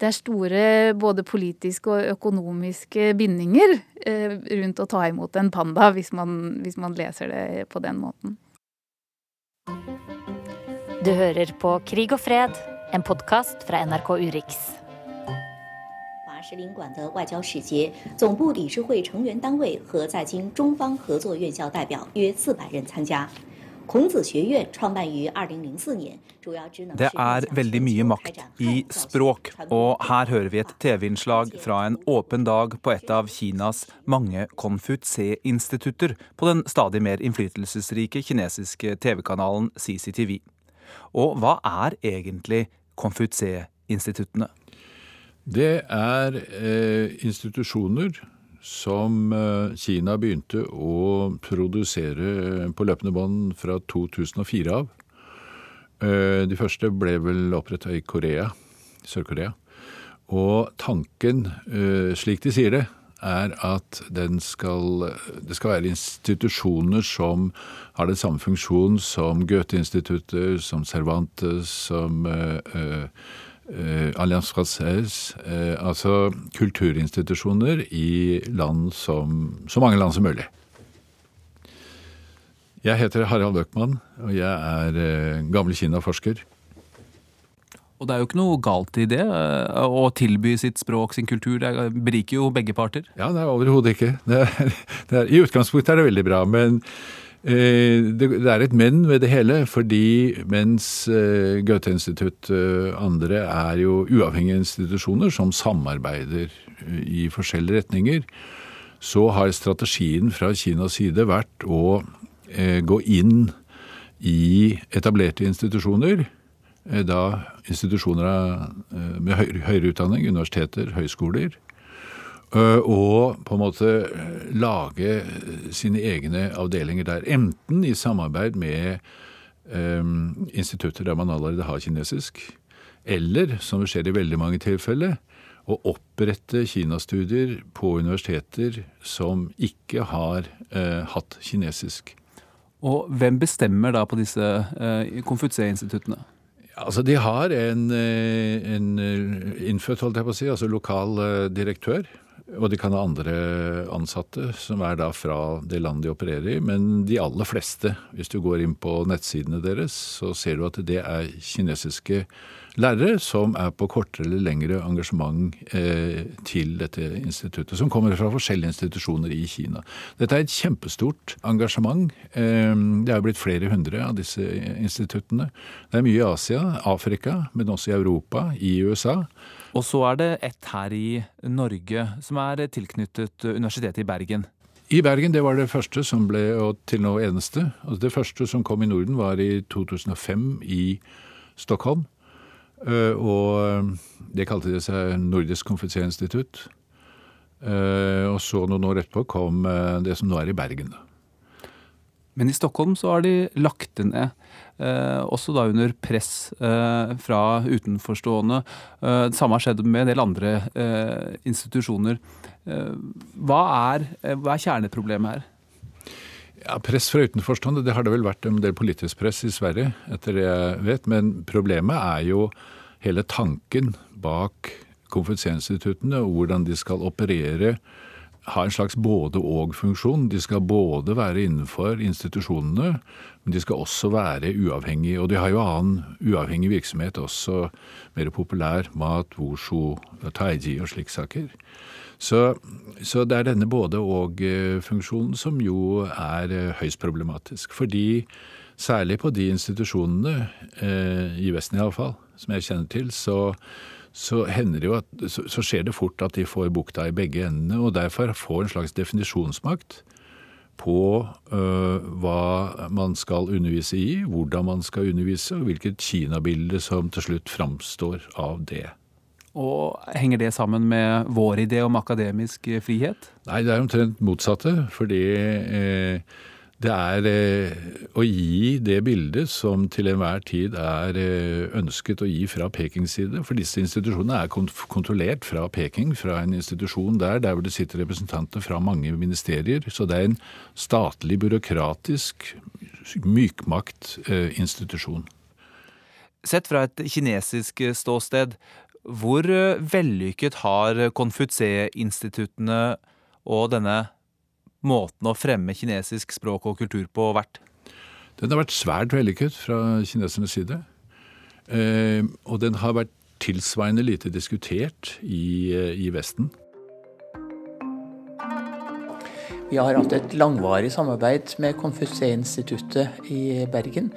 det er store både politiske og økonomiske bindinger eh, rundt å ta imot en panda, hvis man, hvis man leser det på den måten. Du hører på Krig og fred, en podkast fra NRK Urix. 使领馆的外交使节、总部理事会成员单位和在京中方合作院校代表约四百人参加。 Det er veldig mye makt i språk, og her hører vi et TV-innslag fra en åpen dag på et av Kinas mange Konfutse-institutter på den stadig mer innflytelsesrike kinesiske TV-kanalen CCTV. Og hva er egentlig Konfutse-instituttene? Det er eh, institusjoner som eh, Kina begynte å produsere på løpende bånd fra 2004 av. Eh, de første ble vel oppretta i Korea, Sør-Korea. Og tanken, eh, slik de sier det, er at skal, det skal være institusjoner som har den samme funksjon som Goethe-institutter, som Cervantes, som uh, eh, Alliance Française, eh, altså kulturinstitusjoner i land som så mange land som mulig. Jeg heter Harald Løkman, og jeg er eh, gammel Kina-forsker. Og det er jo ikke noe galt i det, eh, å tilby sitt språk, sin kultur. Det beriker jo begge parter. Ja, det er overhodet ikke. Det er, det er, I utgangspunktet er det veldig bra, men Eh, det er et men ved det hele, fordi mens eh, Goethe-institutt og andre er jo uavhengige institusjoner som samarbeider eh, i forskjellige retninger, så har strategien fra Kinas side vært å gå inn i etablerte institusjoner. Da institusjoner med høyere utdanning, universiteter, høyskoler Eh, og på en måte eh, lage sine egne avdelinger der. Enten i samarbeid med um, institutter der man allerede har kinesisk, eller, som det skjer i veldig mange tilfeller, å opprette kinastudier på universiteter som ikke har uh, hatt kinesisk. Og hvem bestemmer da på disse uh, Konfutse-instituttene? Altså, De har en, en innfødt, holdt jeg på å si, altså lokal direktør og de kan ha andre ansatte, som er da fra det landet de opererer i. Men de aller fleste, hvis du går inn på nettsidene deres, så ser du at det er kinesiske lærere som er på kortere eller lengre engasjement eh, til dette instituttet. Som kommer fra forskjellige institusjoner i Kina. Dette er et kjempestort engasjement. Eh, det er blitt flere hundre av disse instituttene. Det er mye i Asia, Afrika, men også i Europa, i USA. Og så er det ett her i Norge som er tilknyttet Universitetet i Bergen. I Bergen, det var det første som ble, og til nå eneste. Altså det første som kom i Norden, var i 2005 i Stockholm. Eh, og det kalte de seg Nordisk konferanseinstitutt. Og så noen år etterpå kom det som nå er i Bergen. Men i Stockholm så har de lagt det ned. Eh, også da under press eh, fra utenforstående. Eh, det samme har skjedd med en del andre eh, institusjoner. Eh, hva er, eh, hva er kjerneproblemet her? Ja, Press fra utenforstående, det har det vel vært en del politisk press i Sverige, etter det jeg vet. Men problemet er jo hele tanken bak konferanseinstituttene og hvordan de skal operere ha en slags både-og-funksjon. De skal både være innenfor institusjonene, men de skal også være uavhengige. Og de har jo annen uavhengig virksomhet også, mer populær mat, wushu, taiji og slike saker. Så, så, det er denne både-og-funksjonen som jo er eh, høyst problematisk. Fordi særlig på de institusjonene, eh, i Vesten iallfall, som jeg kjenner til, så så, det at, så, så skjer det fort at de får bukta i begge endene, og derfor får en slags definisjonsmakt på øh, hva man skal undervise i, hvordan man skal undervise, og hvilket Kina-bilde som til slutt framstår av det. Og Henger det sammen med vår idé om akademisk frihet? Nei, det er omtrent motsatte. Fordi eh, det er eh, å gi det bildet som til enhver tid er eh, ønsket å gi fra Pekings side. For disse institusjonene er kontrollert fra Peking, fra en institusjon der, der hvor det sitter representanter fra mange ministerier. Så det er en statlig, byråkratisk mykmaktinstitusjon. Sett fra et kinesisk ståsted, hvor vellykket har Konfutse-instituttene og denne måten å fremme kinesisk språk og kultur på vært? Den har vært svært vellykket fra kinesernes side. Eh, og den har vært tilsvarende lite diskutert i, eh, i Vesten. Vi har hatt et langvarig samarbeid med Konfutsé-instituttet i Bergen.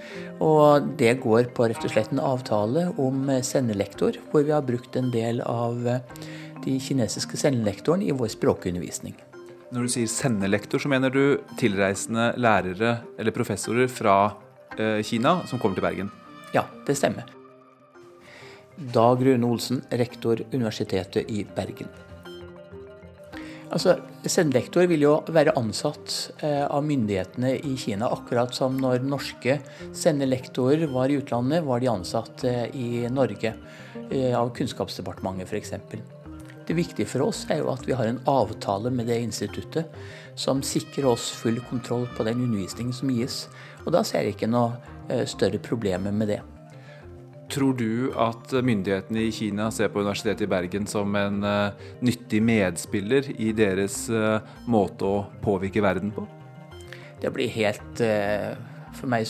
Og det går på rett og slett en avtale om sendelektor, hvor vi har brukt en del av de kinesiske sendelektorene i vår språkundervisning. Når du sier sendelektor, så mener du tilreisende lærere eller professorer fra eh, Kina som kommer til Bergen? Ja, det stemmer. Dag Rune Olsen, rektor Universitetet i Bergen. Altså, Sendelektor vil jo være ansatt eh, av myndighetene i Kina, akkurat som når norske sendelektorer var i utlandet, var de ansatt eh, i Norge, av Kunnskapsdepartementet f.eks. Det viktige for oss er jo at vi har en avtale med det instituttet som sikrer oss full kontroll på den undervisningen som gis. Og da ser jeg ikke noe eh, større problemer med det. Tror du at myndighetene i Kina ser på Universitetet i Bergen som en uh, nyttig medspiller i deres uh, måte å påvirke verden på? Det blir helt For meg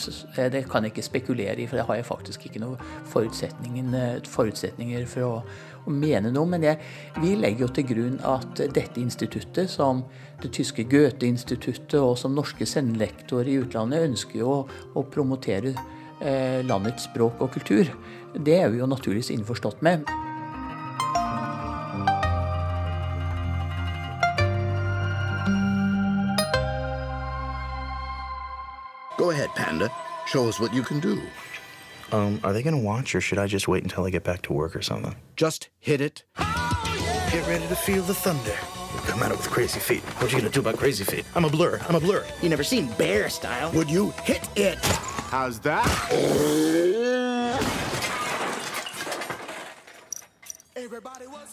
det kan jeg ikke spekulere i, for det har jeg faktisk ikke noen forutsetninger for å, å mene noe. Men jeg, vi legger jo til grunn at dette instituttet, som det tyske Goethe-instituttet og som norske sendelektorer i utlandet, ønsker jo å, å promotere eh, landets språk og kultur. Det er vi jo naturligvis innforstått med. Go ahead, Panda. Show us what you can do. Um, are they going to watch, or should I just wait until I get back to work or something? Just hit it. Get ready to feel the thunder. Come at it with crazy feet. What you gonna do about crazy feet? I'm a blur. I'm a blur. You never seen bear style. Would you hit it? How's that?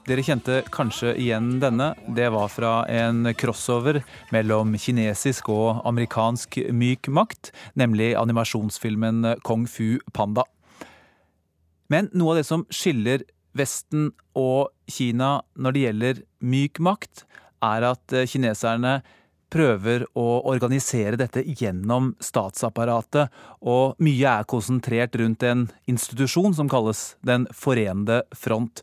Dere kjente kanskje igjen denne. Det var fra en crossover mellom kinesisk og amerikansk myk makt, nemlig animasjonsfilmen Kung Fu Panda. Men noe av det som skiller Vesten og Kina når det gjelder myk makt, er at kineserne prøver å organisere dette gjennom statsapparatet, og mye er konsentrert rundt en institusjon som kalles Den forente front.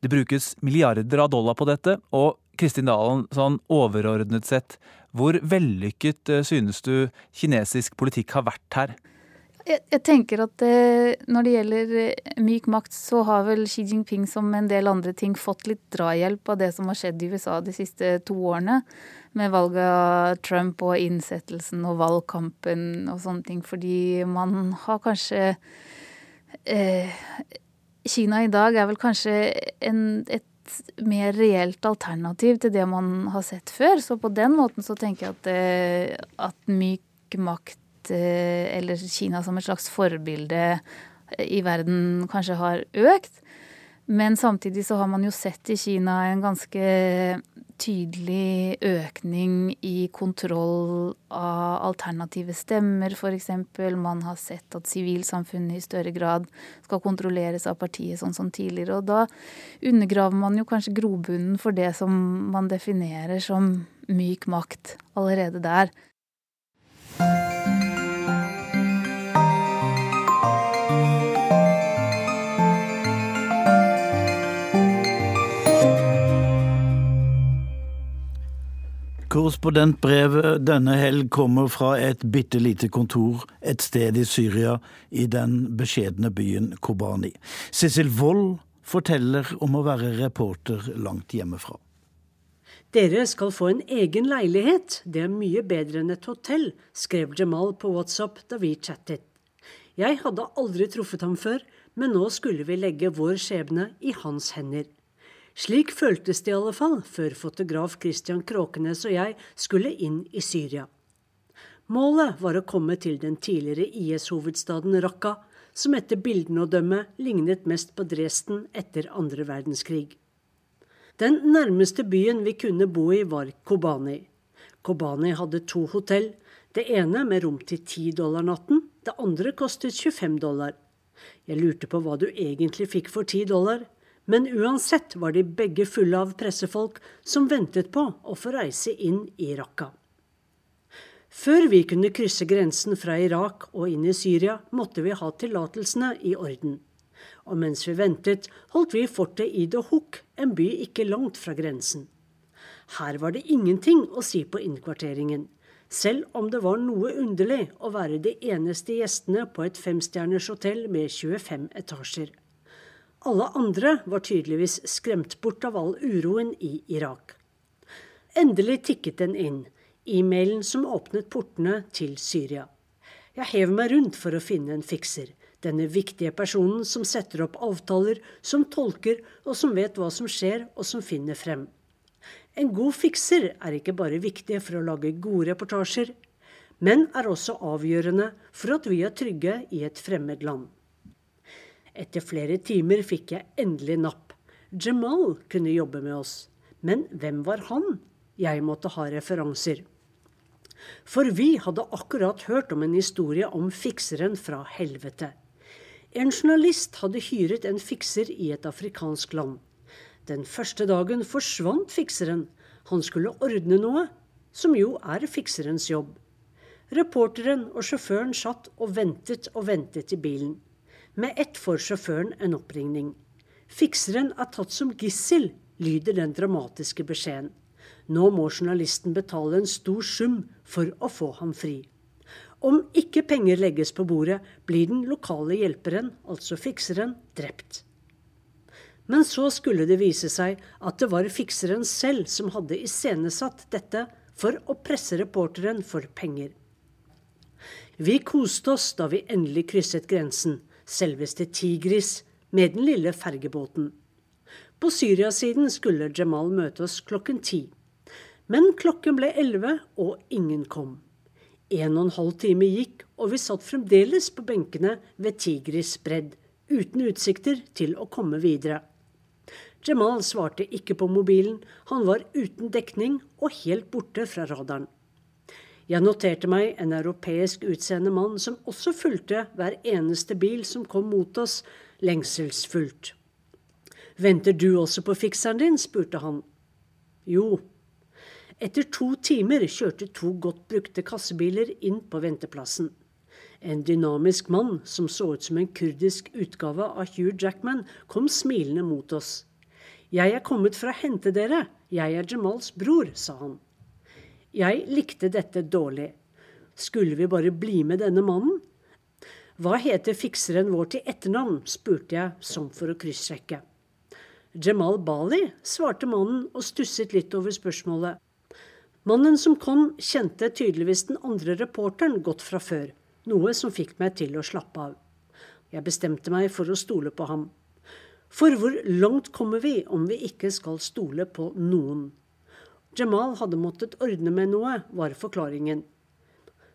Det brukes milliarder av dollar på dette, og Kristin Dalen, sånn overordnet sett, hvor vellykket eh, synes du kinesisk politikk har vært her? Jeg, jeg tenker at eh, når det gjelder eh, myk makt, så har vel Xi Jinping som en del andre ting fått litt drahjelp av det som har skjedd i USA de siste to årene. Med valget av Trump og innsettelsen og valgkampen og sånne ting. Fordi man har kanskje eh, Kina i dag er vel kanskje en, et mer reelt alternativ til det man har sett før. Så på den måten så tenker jeg at, det, at myk makt, eller Kina som et slags forbilde i verden, kanskje har økt. Men samtidig så har man jo sett i Kina en ganske tydelig økning i kontroll av alternative stemmer, f.eks. Man har sett at sivilsamfunnet i større grad skal kontrolleres av partiet, sånn som tidligere. Og da undergraver man jo kanskje grobunnen for det som man definerer som myk makt allerede der. Korrespondentbrevet denne helg kommer fra et bitte lite kontor et sted i Syria, i den beskjedne byen Kobani. Sissel Wold forteller om å være reporter langt hjemmefra. Dere skal få en egen leilighet, det er mye bedre enn et hotell, skrev Jamal på WhatsApp da vi chattet. Jeg hadde aldri truffet ham før, men nå skulle vi legge vår skjebne i hans hender. Slik føltes det i alle fall før fotograf Christian Kråkenes og jeg skulle inn i Syria. Målet var å komme til den tidligere IS-hovedstaden Raqqa, som etter bildene å dømme lignet mest på Dresden etter andre verdenskrig. Den nærmeste byen vi kunne bo i, var Kobani. Kobani hadde to hotell, det ene med rom til 10 dollar natten, det andre kostet 25 dollar. Jeg lurte på hva du egentlig fikk for 10 dollar, men uansett var de begge fulle av pressefolk som ventet på å få reise inn i Raqqa. Før vi kunne krysse grensen fra Irak og inn i Syria, måtte vi ha tillatelsene i orden. Og mens vi ventet, holdt vi fortet i Dohuk, en by ikke langt fra grensen. Her var det ingenting å si på innkvarteringen, selv om det var noe underlig å være de eneste gjestene på et femstjerners hotell med 25 etasjer. Alle andre var tydeligvis skremt bort av all uroen i Irak. Endelig tikket den inn, e-mailen som åpnet portene til Syria. Jeg hev meg rundt for å finne en fikser, denne viktige personen som setter opp avtaler, som tolker og som vet hva som skjer og som finner frem. En god fikser er ikke bare viktig for å lage gode reportasjer, men er også avgjørende for at vi er trygge i et fremmed land. Etter flere timer fikk jeg endelig napp. Jamal kunne jobbe med oss. Men hvem var han? Jeg måtte ha referanser. For vi hadde akkurat hørt om en historie om fikseren fra helvete. En journalist hadde hyret en fikser i et afrikansk land. Den første dagen forsvant fikseren. Han skulle ordne noe, som jo er fikserens jobb. Reporteren og sjåføren satt og ventet og ventet i bilen. Med ett får sjåføren en oppringning. Fikseren er tatt som gissel, lyder den dramatiske beskjeden. Nå må journalisten betale en stor sum for å få ham fri. Om ikke penger legges på bordet, blir den lokale hjelperen, altså fikseren, drept. Men så skulle det vise seg at det var fikseren selv som hadde iscenesatt dette for å presse reporteren for penger. Vi koste oss da vi endelig krysset grensen, selveste Tigris, med den lille fergebåten. På Syriasiden skulle Jamal møte oss klokken ti. Men klokken ble elleve, og ingen kom. En og en halv time gikk, og vi satt fremdeles på benkene ved Tigris bredd, uten utsikter til å komme videre. Jamal svarte ikke på mobilen, han var uten dekning og helt borte fra radaren. Jeg noterte meg en europeisk utseende mann som også fulgte hver eneste bil som kom mot oss, lengselsfullt. Venter du også på fikseren din? spurte han. Jo. Etter to timer kjørte to godt brukte kassebiler inn på venteplassen. En dynamisk mann som så ut som en kurdisk utgave av Hugh Jackman, kom smilende mot oss. Jeg er kommet for å hente dere, jeg er Jamals bror, sa han. Jeg likte dette dårlig. Skulle vi bare bli med denne mannen? Hva heter fikseren vår til etternavn? spurte jeg, som for å kryssjekke. Jamal Bali, svarte mannen og stusset litt over spørsmålet. Mannen som kom, kjente tydeligvis den andre reporteren godt fra før, noe som fikk meg til å slappe av. Jeg bestemte meg for å stole på ham. For hvor langt kommer vi om vi ikke skal stole på noen? Jamal hadde måttet ordne med noe, var forklaringen.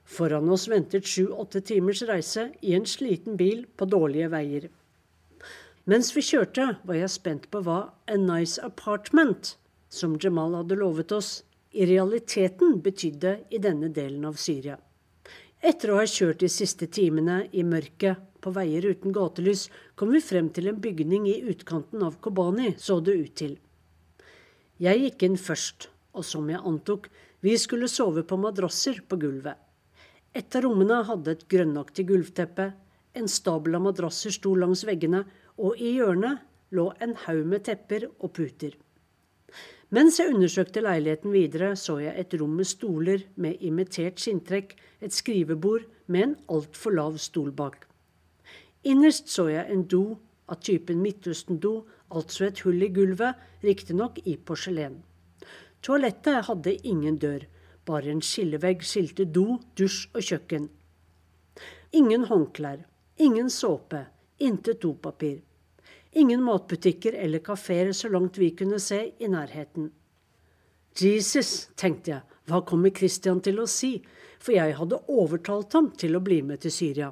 Foran oss ventet sju-åtte timers reise i en sliten bil på dårlige veier. Mens vi kjørte, var jeg spent på hva A Nice Apartment, som Jamal hadde lovet oss, i realiteten betydde i denne delen av Syria. Etter å ha kjørt de siste timene i mørket på veier uten gatelys, kom vi frem til en bygning i utkanten av Kobani, så det ut til. Jeg gikk inn først, og som jeg antok, vi skulle sove på madrasser på gulvet. Et av rommene hadde et grønnaktig gulvteppe, en stabel av madrasser sto langs veggene, og i hjørnet lå en haug med tepper og puter. Mens jeg undersøkte leiligheten videre, så jeg et rom med stoler med imitert skinntrekk, et skrivebord med en altfor lav stol bak. Innerst så jeg en do av typen Midtøsten-do, altså et hull i gulvet, riktignok i porselen. Toalettet hadde ingen dør, bare en skillevegg skilte do, dusj og kjøkken. Ingen håndklær, ingen såpe, intet dopapir. Ingen matbutikker eller kafeer så langt vi kunne se i nærheten. Jesus, tenkte jeg, hva kommer Christian til å si, for jeg hadde overtalt ham til å bli med til Syria.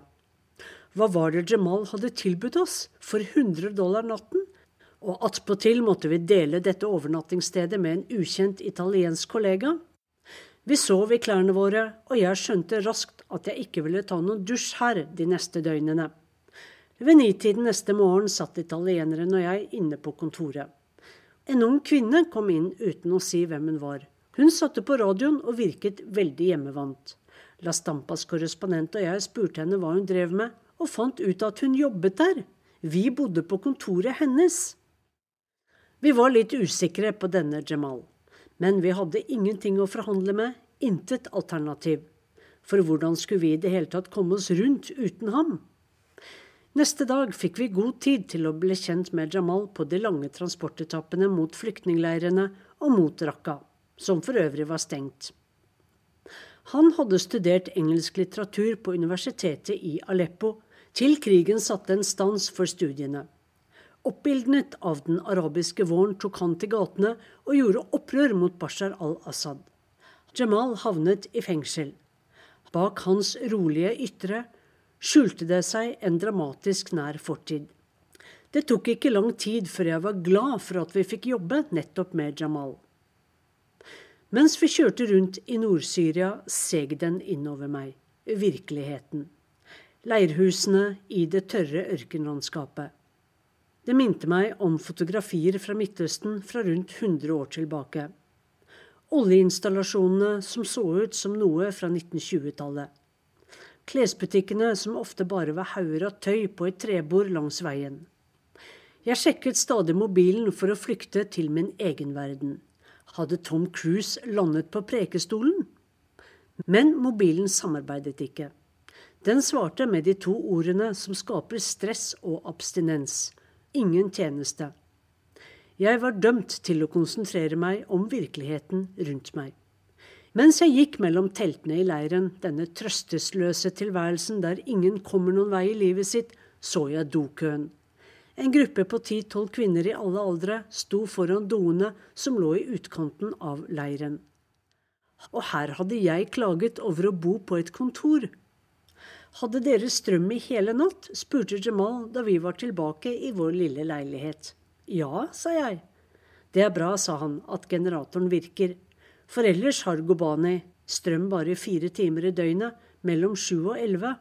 Hva var det Jamal hadde tilbudt oss for 100 dollar natten? Og attpåtil måtte vi dele dette overnattingsstedet med en ukjent italiensk kollega. Vi sov i klærne våre, og jeg skjønte raskt at jeg ikke ville ta noen dusj her de neste døgnene. Ved nitiden neste morgen satt italieneren og jeg inne på kontoret. En ung kvinne kom inn uten å si hvem hun var. Hun satte på radioen og virket veldig hjemmevant. La Stampas korrespondent og jeg spurte henne hva hun drev med, og fant ut at hun jobbet der. Vi bodde på kontoret hennes. Vi var litt usikre på denne Jamal, men vi hadde ingenting å forhandle med, intet alternativ. For hvordan skulle vi i det hele tatt komme oss rundt uten ham? Neste dag fikk vi god tid til å bli kjent med Jamal på de lange transportetappene mot flyktningleirene og mot Raqqa, som for øvrig var stengt. Han hadde studert engelsk litteratur på universitetet i Aleppo til krigen satte en stans for studiene. Oppildnet av den arabiske våren tok han til gatene og gjorde opprør mot Bashar al-Assad. Jamal havnet i fengsel. Bak hans rolige ytre skjulte det seg en dramatisk nær fortid. Det tok ikke lang tid før jeg var glad for at vi fikk jobbe nettopp med Jamal. Mens vi kjørte rundt i Nord-Syria, seg den innover meg, virkeligheten. Leirhusene i det tørre ørkenlandskapet. Det minte meg om fotografier fra Midtøsten fra rundt 100 år tilbake. Oljeinstallasjonene som så ut som noe fra 1920-tallet klesbutikkene som ofte bare var hauger av tøy på et trebord langs veien. Jeg sjekket stadig mobilen for å flykte til min egen verden. Hadde Tom Cruise landet på Prekestolen? Men mobilen samarbeidet ikke. Den svarte med de to ordene som skaper stress og abstinens. Ingen tjeneste. Jeg var dømt til å konsentrere meg om virkeligheten rundt meg. Mens jeg gikk mellom teltene i leiren, denne trøstesløse tilværelsen der ingen kommer noen vei i livet sitt, så jeg dokøen. En gruppe på ti-tolv kvinner i alle aldre sto foran doene som lå i utkanten av leiren. Og her hadde jeg klaget over å bo på et kontor. Hadde dere strøm i hele natt? spurte Jamal da vi var tilbake i vår lille leilighet. Ja, sa jeg. Det er bra, sa han, at generatoren virker. For ellers har Gobani strøm bare fire timer i døgnet, mellom sju og elleve.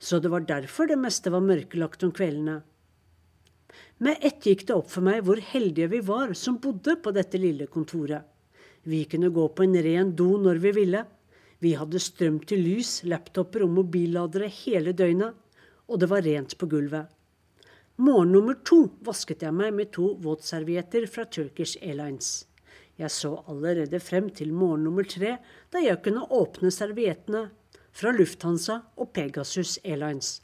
Så det var derfor det meste var mørkelagt om kveldene. Med ett gikk det opp for meg hvor heldige vi var som bodde på dette lille kontoret. Vi kunne gå på en ren do når vi ville. Vi hadde strøm til lys, laptoper og mobilladere hele døgnet, og det var rent på gulvet. Morgen nummer to vasket jeg meg med to våtservietter fra Turkish Airlines. Jeg så allerede frem til morgen nummer tre, da jeg kunne åpne serviettene fra Lufthansa og Pegasus Airlines.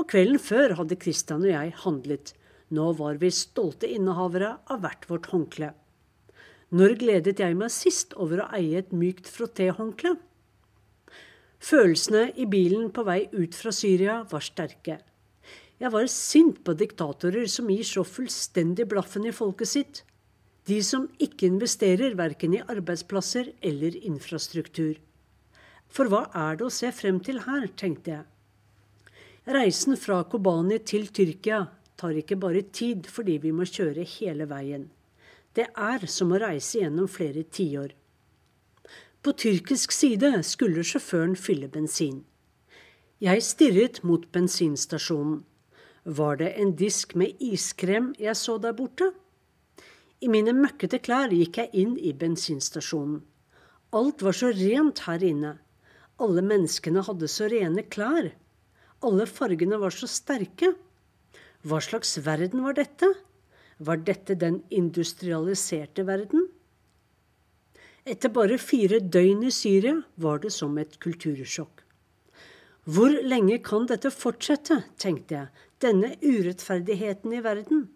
Og kvelden før hadde Christian og jeg handlet. Nå var vi stolte innehavere av hvert vårt håndkle. Når gledet jeg meg sist over å eie et mykt frottéhåndkle? Følelsene i bilen på vei ut fra Syria var sterke. Jeg var sint på diktatorer som gir så fullstendig blaffen i folket sitt. De som ikke investerer verken i arbeidsplasser eller infrastruktur. For hva er det å se frem til her, tenkte jeg. Reisen fra Kobani til Tyrkia tar ikke bare tid fordi vi må kjøre hele veien. Det er som å reise gjennom flere tiår. På tyrkisk side skulle sjåføren fylle bensin. Jeg stirret mot bensinstasjonen. Var det en disk med iskrem jeg så der borte? I mine møkkete klær gikk jeg inn i bensinstasjonen. Alt var så rent her inne. Alle menneskene hadde så rene klær. Alle fargene var så sterke. Hva slags verden var dette? Var dette den industrialiserte verden? Etter bare fire døgn i Syria var det som et kultursjokk. Hvor lenge kan dette fortsette, tenkte jeg, denne urettferdigheten i verden?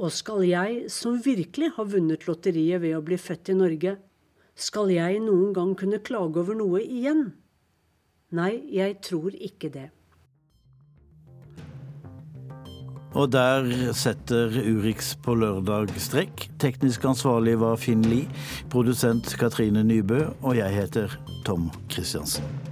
Og skal jeg, som virkelig har vunnet lotteriet ved å bli født i Norge, skal jeg noen gang kunne klage over noe igjen? Nei, jeg tror ikke det. Og der setter Urix på lørdag strekk. Teknisk ansvarlig var Finn Lie, produsent Katrine Nybø, og jeg heter Tom Christiansen.